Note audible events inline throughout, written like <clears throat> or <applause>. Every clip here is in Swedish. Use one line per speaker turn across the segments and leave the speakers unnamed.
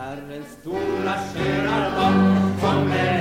Herrens stora kära barn kommer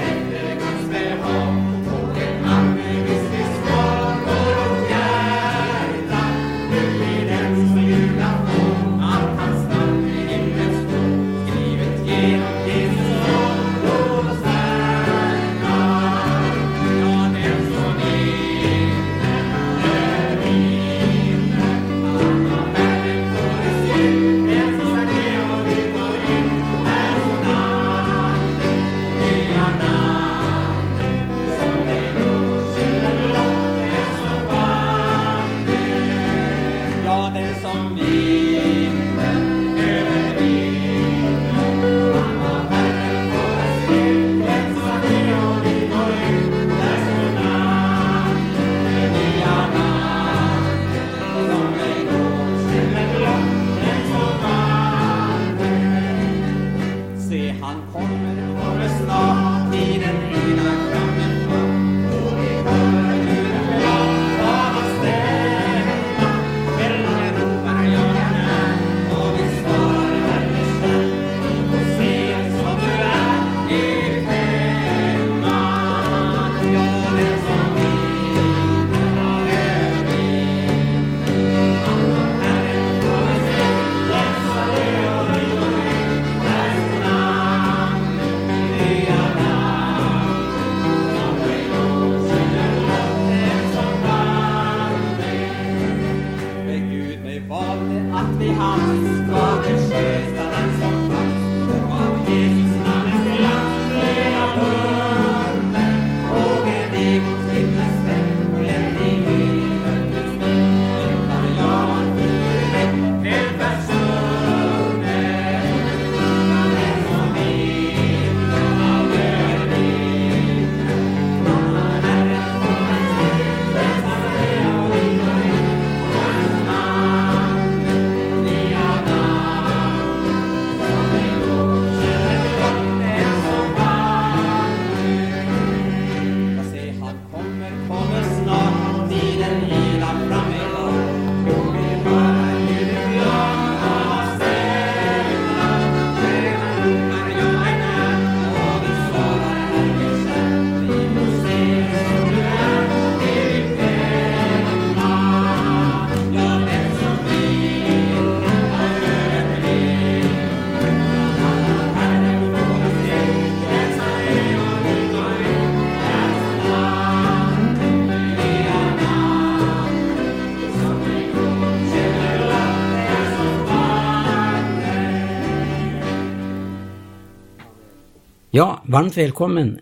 Ja,
varmt välkommen.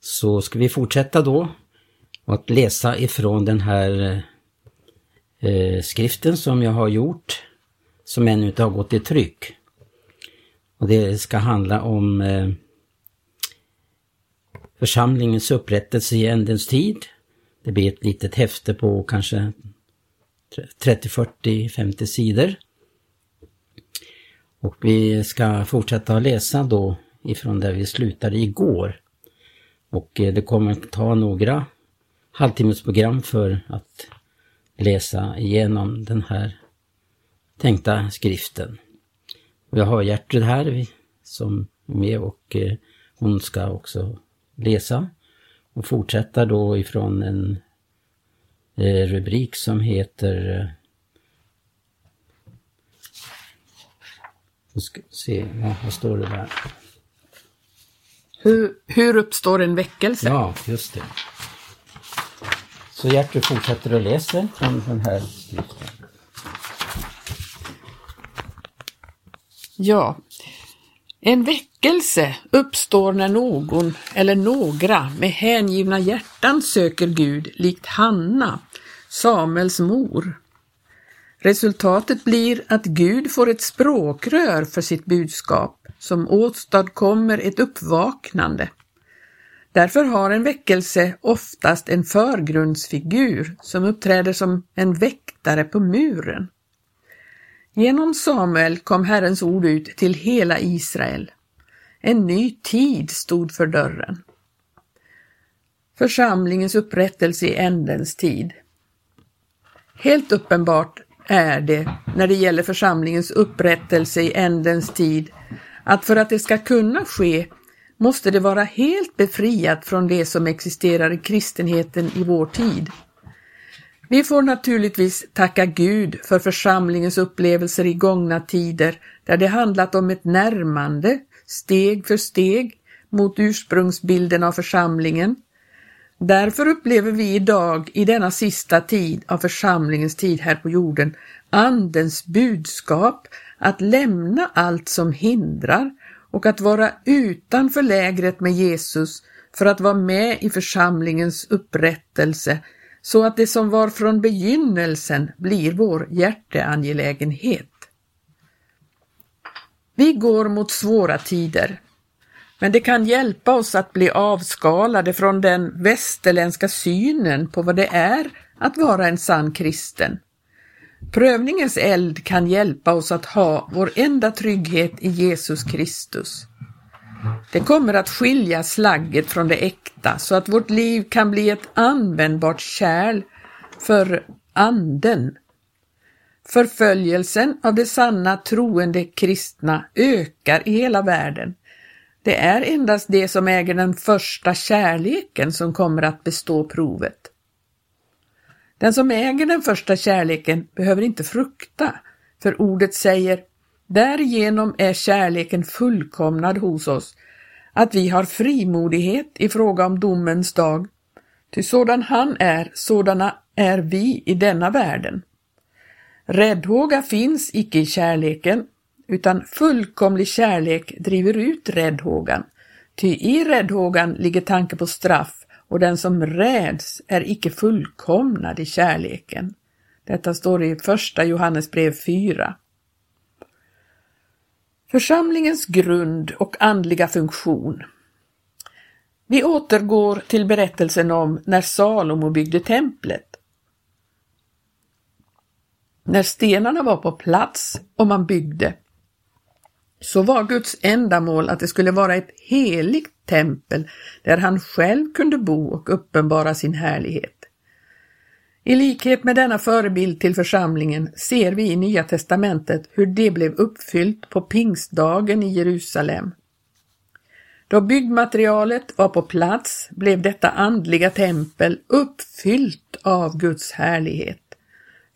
Så ska vi fortsätta då att läsa ifrån den här eh, skriften som jag har gjort, som ännu inte har gått i tryck. Och det ska handla om eh, församlingens upprättelse i ändens tid. Det blir ett litet häfte på kanske 30, 40, 50 sidor. Och vi ska fortsätta att läsa då ifrån där vi slutade igår. Och eh, det kommer att ta några halvtimmesprogram för att läsa igenom den här tänkta skriften. Jag har Gertrud här som är med och eh, hon ska också läsa och fortsätta då ifrån en eh, rubrik som heter Nu vi ska se, vad står det där?
Hur, hur uppstår en väckelse?
Ja, just det. Så Gertrud fortsätter att läsa från den här skriften.
Ja. En väckelse uppstår när någon eller några med hängivna hjärtan söker Gud likt Hanna, Samuels mor. Resultatet blir att Gud får ett språkrör för sitt budskap som åstadkommer ett uppvaknande. Därför har en väckelse oftast en förgrundsfigur som uppträder som en väktare på muren. Genom Samuel kom Herrens ord ut till hela Israel. En ny tid stod för dörren. Församlingens upprättelse i ändens tid. Helt uppenbart är det, när det gäller församlingens upprättelse i ändens tid, att för att det ska kunna ske måste det vara helt befriat från det som existerar i kristenheten i vår tid. Vi får naturligtvis tacka Gud för församlingens upplevelser i gångna tider där det handlat om ett närmande, steg för steg, mot ursprungsbilden av församlingen. Därför upplever vi idag, i denna sista tid av församlingens tid här på jorden, Andens budskap att lämna allt som hindrar och att vara utanför lägret med Jesus för att vara med i församlingens upprättelse så att det som var från begynnelsen blir vår hjärteangelägenhet. Vi går mot svåra tider, men det kan hjälpa oss att bli avskalade från den västerländska synen på vad det är att vara en sann kristen. Prövningens eld kan hjälpa oss att ha vår enda trygghet i Jesus Kristus. Det kommer att skilja slagget från det äkta så att vårt liv kan bli ett användbart kärl för anden. Förföljelsen av de sanna troende kristna ökar i hela världen. Det är endast det som äger den första kärleken som kommer att bestå provet. Den som äger den första kärleken behöver inte frukta, för ordet säger Därigenom är kärleken fullkomnad hos oss, att vi har frimodighet i fråga om domens dag. Ty sådan han är, sådana är vi i denna världen. Räddhåga finns icke i kärleken, utan fullkomlig kärlek driver ut räddhågan. Ty i räddhågan ligger tanke på straff och den som räds är icke fullkomnad i kärleken. Detta står i första Johannesbrev 4. Församlingens grund och andliga funktion. Vi återgår till berättelsen om när Salomo byggde templet. När stenarna var på plats och man byggde så var Guds ändamål att det skulle vara ett heligt tempel där han själv kunde bo och uppenbara sin härlighet. I likhet med denna förebild till församlingen ser vi i Nya testamentet hur det blev uppfyllt på pingstdagen i Jerusalem. Då byggmaterialet var på plats blev detta andliga tempel uppfyllt av Guds härlighet.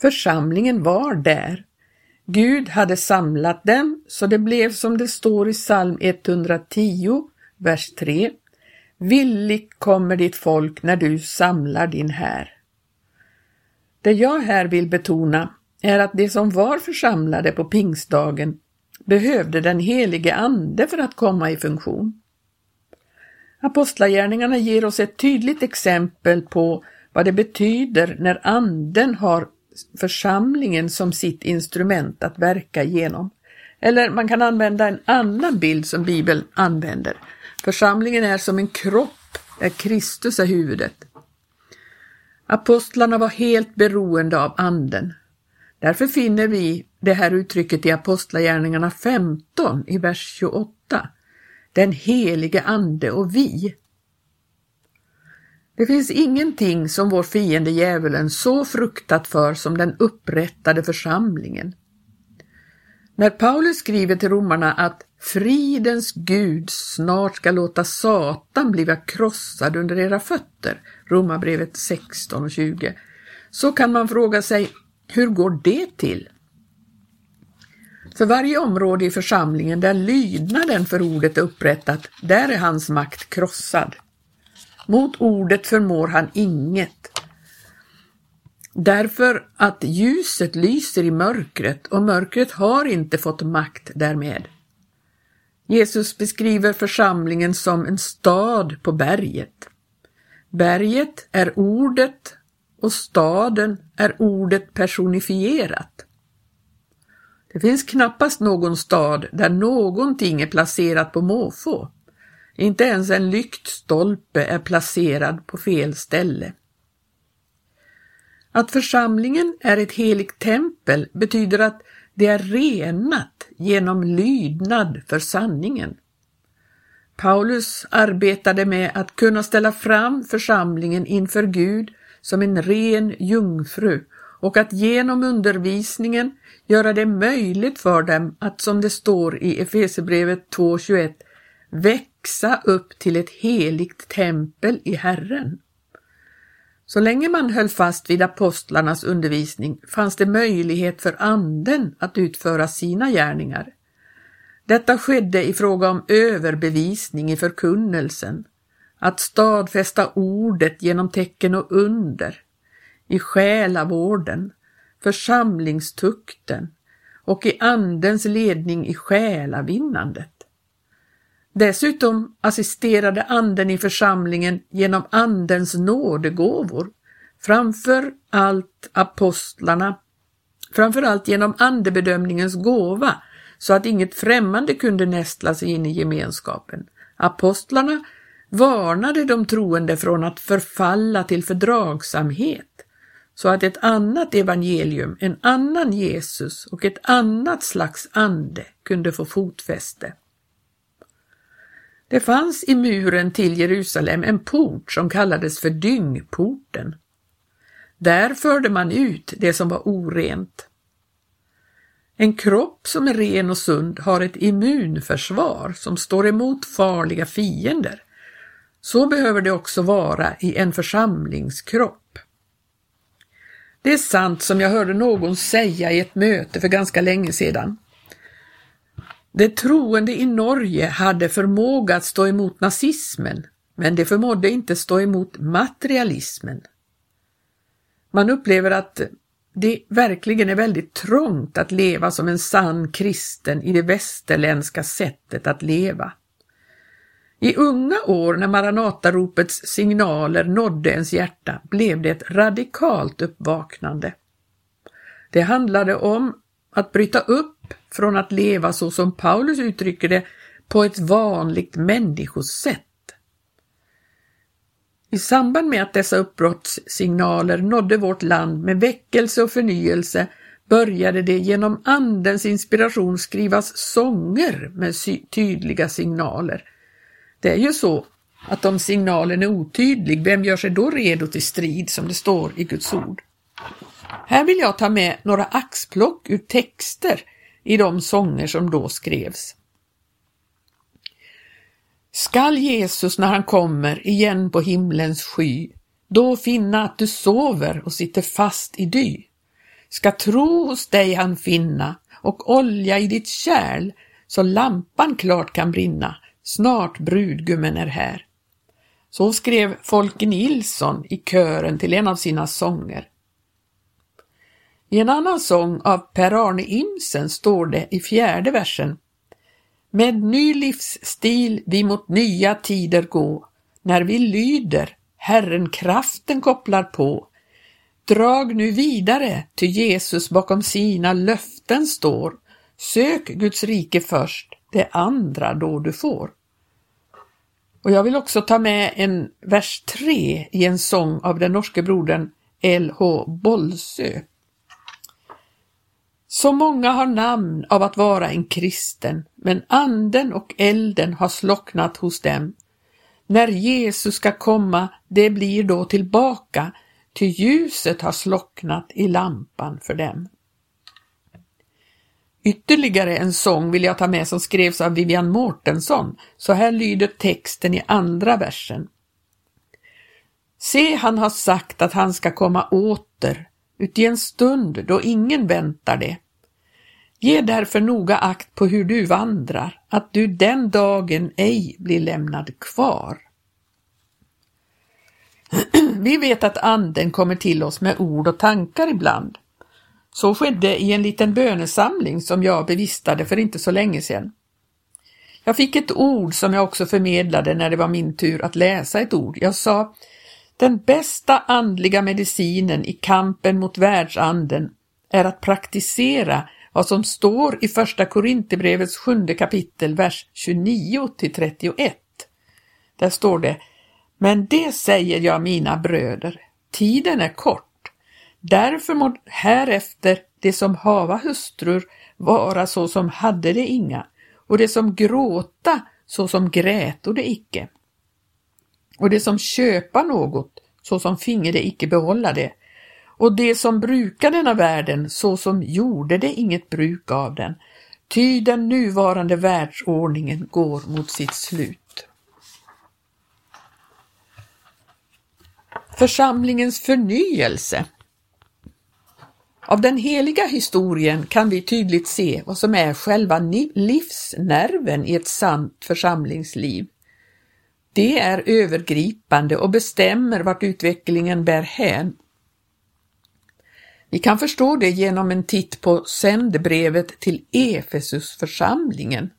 Församlingen var där. Gud hade samlat dem, så det blev som det står i psalm 110, vers 3. Villigt kommer ditt folk när du samlar din här. Det jag här vill betona är att de som var församlade på pingstdagen behövde den helige Ande för att komma i funktion. Apostlagärningarna ger oss ett tydligt exempel på vad det betyder när Anden har församlingen som sitt instrument att verka genom. Eller man kan använda en annan bild som Bibeln använder. Församlingen är som en kropp där Kristus är huvudet. Apostlarna var helt beroende av Anden. Därför finner vi det här uttrycket i Apostlagärningarna 15 i vers 28. Den helige Ande och vi. Det finns ingenting som vår fiende djävulen så fruktat för som den upprättade församlingen. När Paulus skriver till romarna att fridens Gud snart ska låta Satan bliva krossad under era fötter, Romarbrevet 16 och 20, så kan man fråga sig, hur går det till? För varje område i församlingen där lydnaden för ordet är upprättat, där är hans makt krossad. Mot ordet förmår han inget. Därför att ljuset lyser i mörkret och mörkret har inte fått makt därmed. Jesus beskriver församlingen som en stad på berget. Berget är ordet och staden är ordet personifierat. Det finns knappast någon stad där någonting är placerat på måfå. Inte ens en lyktstolpe är placerad på fel ställe. Att församlingen är ett heligt tempel betyder att det är renat genom lydnad för sanningen. Paulus arbetade med att kunna ställa fram församlingen inför Gud som en ren jungfru och att genom undervisningen göra det möjligt för dem att, som det står i Efesebrevet 2.21, växa upp till ett heligt tempel i Herren. Så länge man höll fast vid apostlarnas undervisning fanns det möjlighet för anden att utföra sina gärningar. Detta skedde i fråga om överbevisning i förkunnelsen, att stadfästa ordet genom tecken och under, i själavården, församlingstukten och i andens ledning i själavinnandet. Dessutom assisterade anden i församlingen genom andens nådegåvor, framför allt apostlarna, framför allt genom andebedömningens gåva, så att inget främmande kunde nästla sig in i gemenskapen. Apostlarna varnade de troende från att förfalla till fördragsamhet, så att ett annat evangelium, en annan Jesus och ett annat slags ande kunde få fotfäste. Det fanns i muren till Jerusalem en port som kallades för dyngporten. Där förde man ut det som var orent. En kropp som är ren och sund har ett immunförsvar som står emot farliga fiender. Så behöver det också vara i en församlingskropp. Det är sant som jag hörde någon säga i ett möte för ganska länge sedan. De troende i Norge hade förmåga att stå emot nazismen, men de förmådde inte stå emot materialismen. Man upplever att det verkligen är väldigt trångt att leva som en sann kristen i det västerländska sättet att leva. I unga år när Maranataropets signaler nådde ens hjärta blev det ett radikalt uppvaknande. Det handlade om att bryta upp från att leva så som Paulus uttrycker det på ett vanligt människosätt. I samband med att dessa uppbrottssignaler nådde vårt land med väckelse och förnyelse började det genom Andens inspiration skrivas sånger med tydliga signaler. Det är ju så att om signalen är otydlig, vem gör sig då redo till strid som det står i Guds ord? Här vill jag ta med några axplock ur texter i de sånger som då skrevs. Skall Jesus när han kommer igen på himlens sky då finna att du sover och sitter fast i dy? Ska tro hos dig han finna och olja i ditt kärl så lampan klart kan brinna, snart brudgummen är här. Så skrev Folke Nilsson i kören till en av sina sånger. I en annan sång av Per-Arne Imsen står det i fjärde versen Med ny livsstil vi mot nya tider gå, när vi lyder, Herren kraften kopplar på. Drag nu vidare, ty Jesus bakom sina löften står. Sök Guds rike först, det andra då du får. Och jag vill också ta med en vers 3 i en sång av den norske brodern L.H. Bollsö. Så många har namn av att vara en kristen, men anden och elden har slocknat hos dem. När Jesus ska komma, det blir då tillbaka, ty ljuset har slocknat i lampan för dem. Ytterligare en sång vill jag ta med som skrevs av Vivian Mårtensson. Så här lyder texten i andra versen. Se, han har sagt att han ska komma åter, uti en stund då ingen väntar det. Ge därför noga akt på hur du vandrar, att du den dagen ej blir lämnad kvar. <clears throat> Vi vet att anden kommer till oss med ord och tankar ibland. Så skedde i en liten bönesamling som jag bevistade för inte så länge sedan. Jag fick ett ord som jag också förmedlade när det var min tur att läsa ett ord. Jag sa den bästa andliga medicinen i kampen mot världsanden är att praktisera vad som står i första Korinthierbrevets sjunde kapitel, vers 29 till 31. Där står det Men det säger jag mina bröder, tiden är kort. Därför må härefter det som hava hustrur vara så som hade det inga, och det som gråta så som gräto det icke. Och det som köpa något så som finge det icke behålla det, och de som brukar denna världen så som gjorde det inget bruk av den, ty den nuvarande världsordningen går mot sitt slut. Församlingens förnyelse Av den heliga historien kan vi tydligt se vad som är själva livsnerven i ett sant församlingsliv. Det är övergripande och bestämmer vart utvecklingen bär hän vi kan förstå det genom en titt på sändebrevet till Efesusförsamlingen.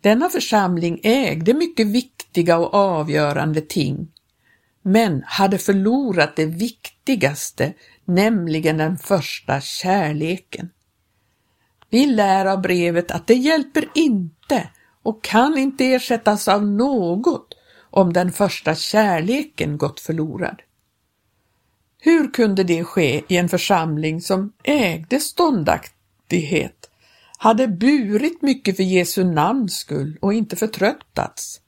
Denna församling ägde mycket viktiga och avgörande ting, men hade förlorat det viktigaste, nämligen den första kärleken. Vi lär av brevet att det hjälper inte och kan inte ersättas av något om den första kärleken gått förlorad. Hur kunde det ske i en församling som ägde ståndaktighet, hade burit mycket för Jesu namns skull och inte förtröttats?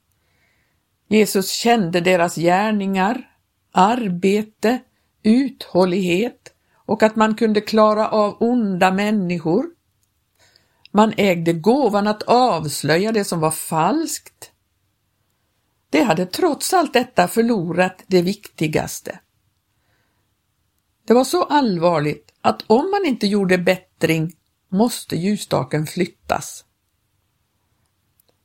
Jesus kände deras gärningar, arbete, uthållighet och att man kunde klara av onda människor. Man ägde gåvan att avslöja det som var falskt. Det hade trots allt detta förlorat det viktigaste. Det var så allvarligt att om man inte gjorde bättring måste ljusstaken flyttas.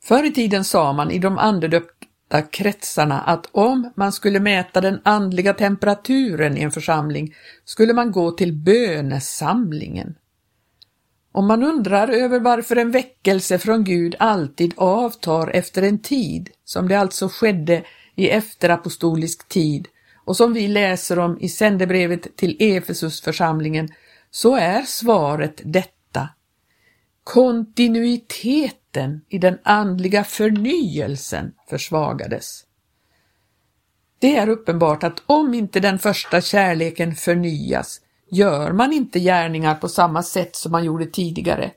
Förr i tiden sa man i de andedöpta kretsarna att om man skulle mäta den andliga temperaturen i en församling skulle man gå till bönesamlingen. Om man undrar över varför en väckelse från Gud alltid avtar efter en tid, som det alltså skedde i efterapostolisk tid, och som vi läser om i sändebrevet till Efesusförsamlingen så är svaret detta. Kontinuiteten i den andliga förnyelsen försvagades. Det är uppenbart att om inte den första kärleken förnyas gör man inte gärningar på samma sätt som man gjorde tidigare.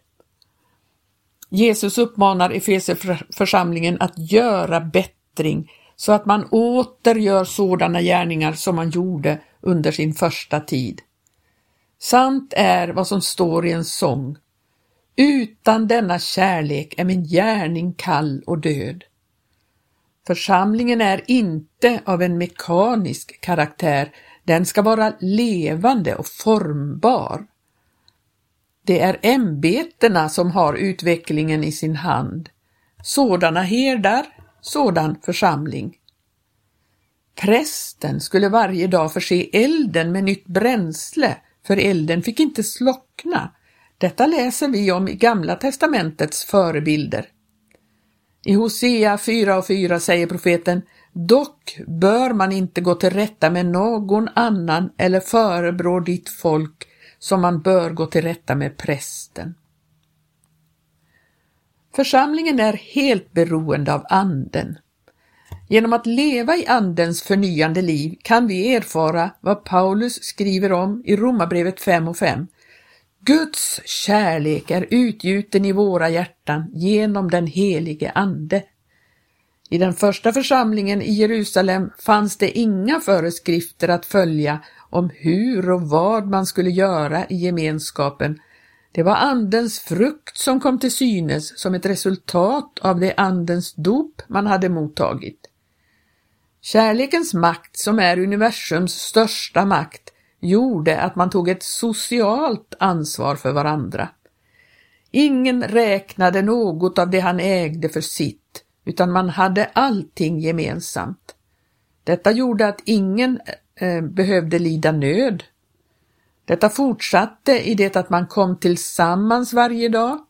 Jesus uppmanar Efeserförsamlingen att göra bättring så att man åter gör sådana gärningar som man gjorde under sin första tid. Sant är vad som står i en sång. Utan denna kärlek är min gärning kall och död. Församlingen är inte av en mekanisk karaktär, den ska vara levande och formbar. Det är ämbetena som har utvecklingen i sin hand. Sådana herdar, sådan församling. Prästen skulle varje dag förse elden med nytt bränsle, för elden fick inte slockna. Detta läser vi om i Gamla testamentets förebilder. I Hosea 4 och 4 säger profeten Dock bör man inte gå till rätta med någon annan eller förebrå ditt folk som man bör gå till rätta med prästen. Församlingen är helt beroende av anden. Genom att leva i Andens förnyande liv kan vi erfara vad Paulus skriver om i Romarbrevet 5 och 5. Guds kärlek är utgjuten i våra hjärtan genom den helige Ande. I den första församlingen i Jerusalem fanns det inga föreskrifter att följa om hur och vad man skulle göra i gemenskapen det var Andens frukt som kom till synes som ett resultat av det Andens dop man hade mottagit. Kärlekens makt, som är universums största makt, gjorde att man tog ett socialt ansvar för varandra. Ingen räknade något av det han ägde för sitt, utan man hade allting gemensamt. Detta gjorde att ingen eh, behövde lida nöd detta fortsatte i det att man kom tillsammans varje dag.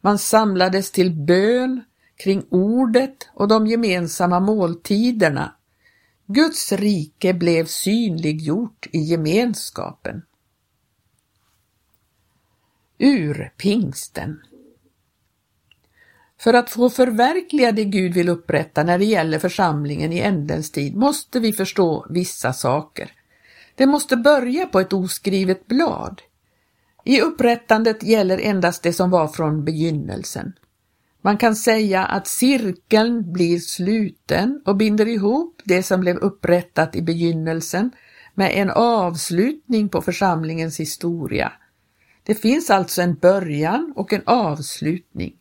Man samlades till bön kring ordet och de gemensamma måltiderna. Guds rike blev synliggjort i gemenskapen. Ur pingsten för att få förverkliga det Gud vill upprätta när det gäller församlingen i ändens tid måste vi förstå vissa saker. Det måste börja på ett oskrivet blad. I upprättandet gäller endast det som var från begynnelsen. Man kan säga att cirkeln blir sluten och binder ihop det som blev upprättat i begynnelsen med en avslutning på församlingens historia. Det finns alltså en början och en avslutning.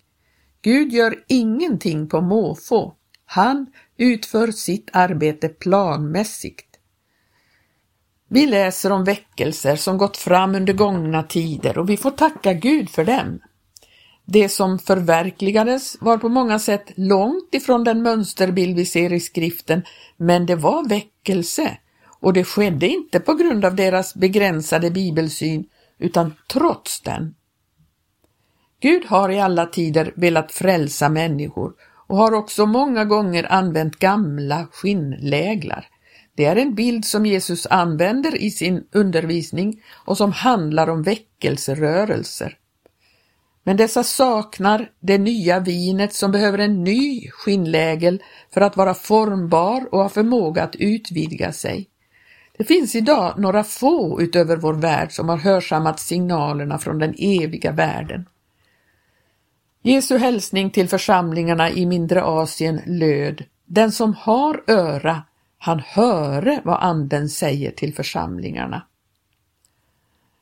Gud gör ingenting på måfå. Han utför sitt arbete planmässigt. Vi läser om väckelser som gått fram under gångna tider och vi får tacka Gud för dem. Det som förverkligades var på många sätt långt ifrån den mönsterbild vi ser i skriften, men det var väckelse och det skedde inte på grund av deras begränsade bibelsyn utan trots den. Gud har i alla tider velat frälsa människor och har också många gånger använt gamla skinnläglar. Det är en bild som Jesus använder i sin undervisning och som handlar om väckelserörelser. Men dessa saknar det nya vinet som behöver en ny skinnlägel för att vara formbar och ha förmåga att utvidga sig. Det finns idag några få utöver vår värld som har hörsammat signalerna från den eviga världen. Jesu hälsning till församlingarna i mindre Asien löd Den som har öra, han höre vad anden säger till församlingarna.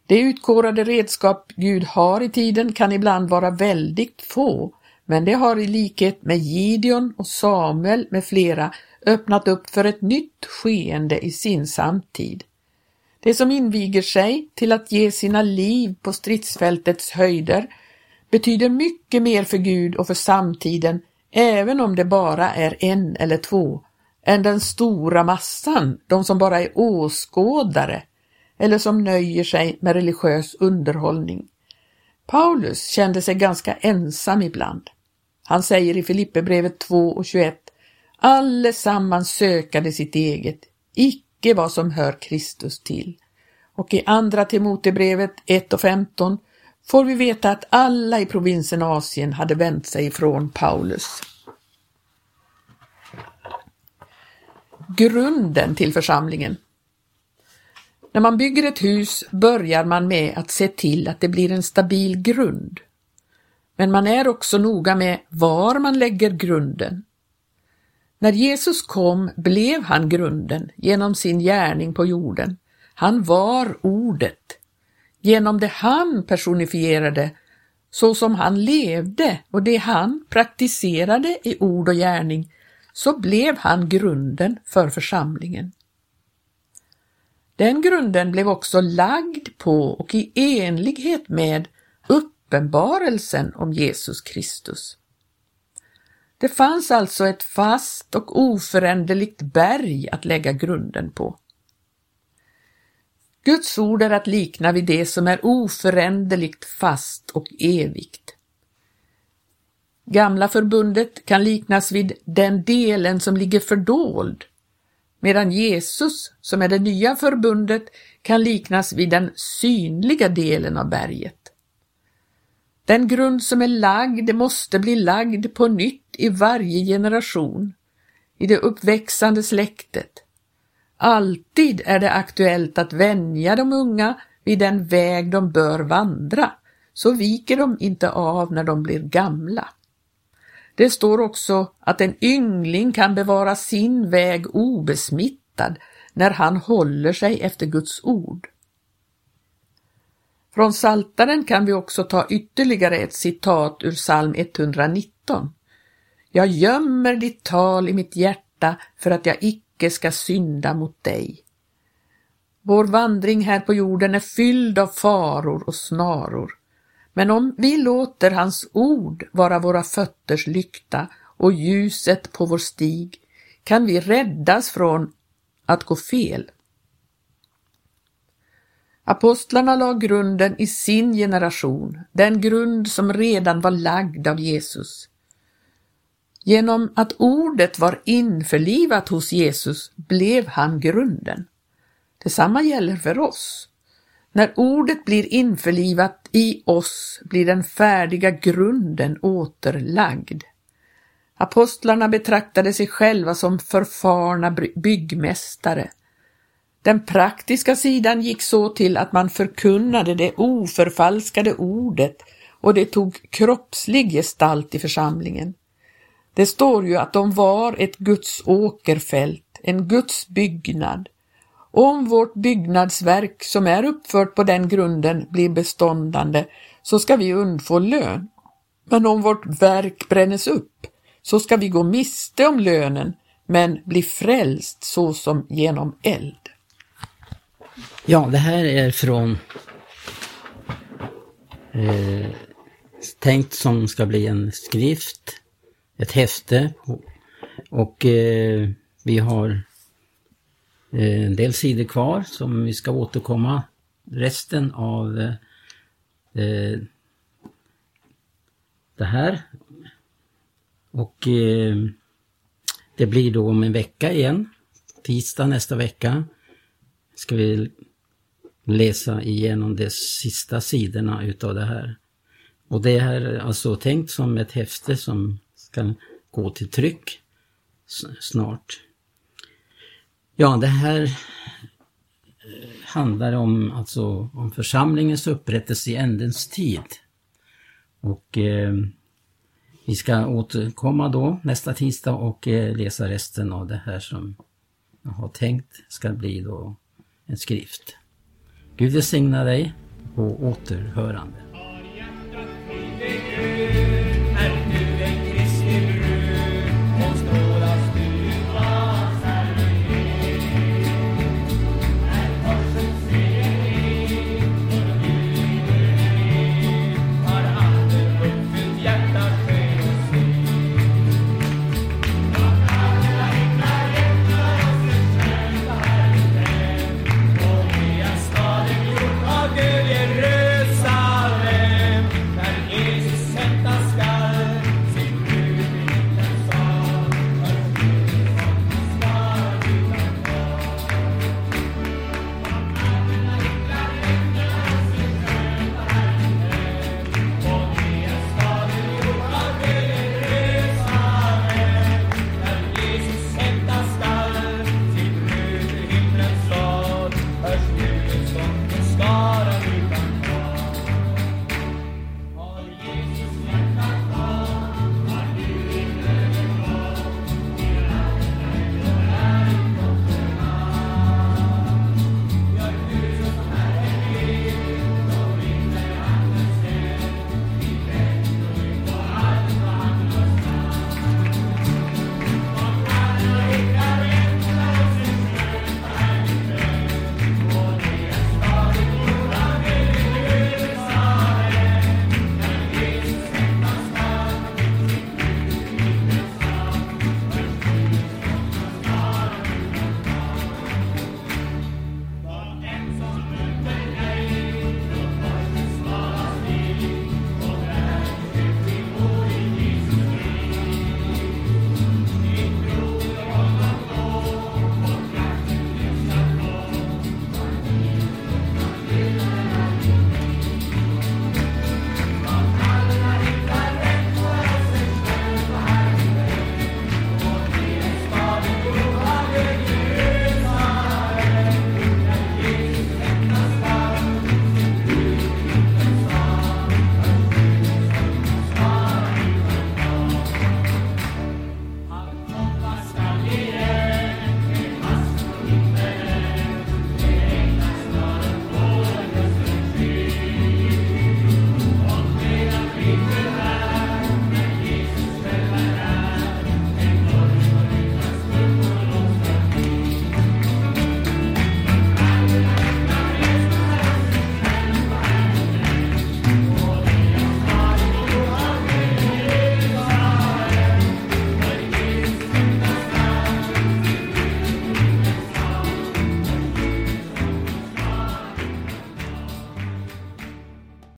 De utkårade redskap Gud har i tiden kan ibland vara väldigt få, men det har i likhet med Gideon och Samuel med flera öppnat upp för ett nytt skeende i sin samtid. Det som inviger sig till att ge sina liv på stridsfältets höjder betyder mycket mer för Gud och för samtiden, även om det bara är en eller två, än den stora massan, de som bara är åskådare eller som nöjer sig med religiös underhållning. Paulus kände sig ganska ensam ibland. Han säger i Filipperbrevet 2 och 21 Allesammans sökade sitt eget, icke vad som hör Kristus till. Och i Andra Timotebrevet 1 och 15 får vi veta att alla i provinsen Asien hade vänt sig ifrån Paulus. Grunden till församlingen När man bygger ett hus börjar man med att se till att det blir en stabil grund. Men man är också noga med var man lägger grunden. När Jesus kom blev han grunden genom sin gärning på jorden. Han var ordet. Genom det han personifierade, så som han levde och det han praktiserade i ord och gärning, så blev han grunden för församlingen. Den grunden blev också lagd på och i enlighet med uppenbarelsen om Jesus Kristus. Det fanns alltså ett fast och oföränderligt berg att lägga grunden på. Guds ord är att likna vid det som är oföränderligt fast och evigt. Gamla förbundet kan liknas vid den delen som ligger fördold, medan Jesus, som är det nya förbundet, kan liknas vid den synliga delen av berget. Den grund som är lagd måste bli lagd på nytt i varje generation, i det uppväxande släktet. Alltid är det aktuellt att vänja de unga vid den väg de bör vandra, så viker de inte av när de blir gamla. Det står också att en yngling kan bevara sin väg obesmittad när han håller sig efter Guds ord. Från Saltaren kan vi också ta ytterligare ett citat ur psalm 119. Jag gömmer ditt tal i mitt hjärta för att jag icke ska synda mot dig. Vår vandring här på jorden är fylld av faror och snaror. Men om vi låter hans ord vara våra fötters lykta och ljuset på vår stig kan vi räddas från att gå fel. Apostlarna la grunden i sin generation, den grund som redan var lagd av Jesus. Genom att ordet var införlivat hos Jesus blev han grunden. Detsamma gäller för oss. När ordet blir införlivat i oss blir den färdiga grunden återlagd. Apostlarna betraktade sig själva som förfarna byggmästare. Den praktiska sidan gick så till att man förkunnade det oförfalskade ordet och det tog kroppslig gestalt i församlingen. Det står ju att de var ett Guds åkerfält, en Guds byggnad Om vårt byggnadsverk som är uppfört på den grunden blir beståndande så ska vi undfå lön. Men om vårt verk brännes upp så ska vi gå miste om lönen men bli frälst såsom genom eld.
Ja, det här är från eh, tänkt som ska bli en skrift, ett häfte och eh, vi har eh, en del sidor kvar som vi ska återkomma resten av eh det här. Och eh, det blir då om en vecka igen. Tisdag nästa vecka ska vi läsa igenom de sista sidorna utav det här. Och det här är alltså tänkt som ett häfte som ska gå till tryck snart. Ja, det här eh, handlar om, alltså, om församlingens upprättelse i ändens tid. Och eh, vi ska återkomma då nästa tisdag och eh, läsa resten av det här som jag har tänkt ska bli då en skrift. Gud välsigna dig på återhörande.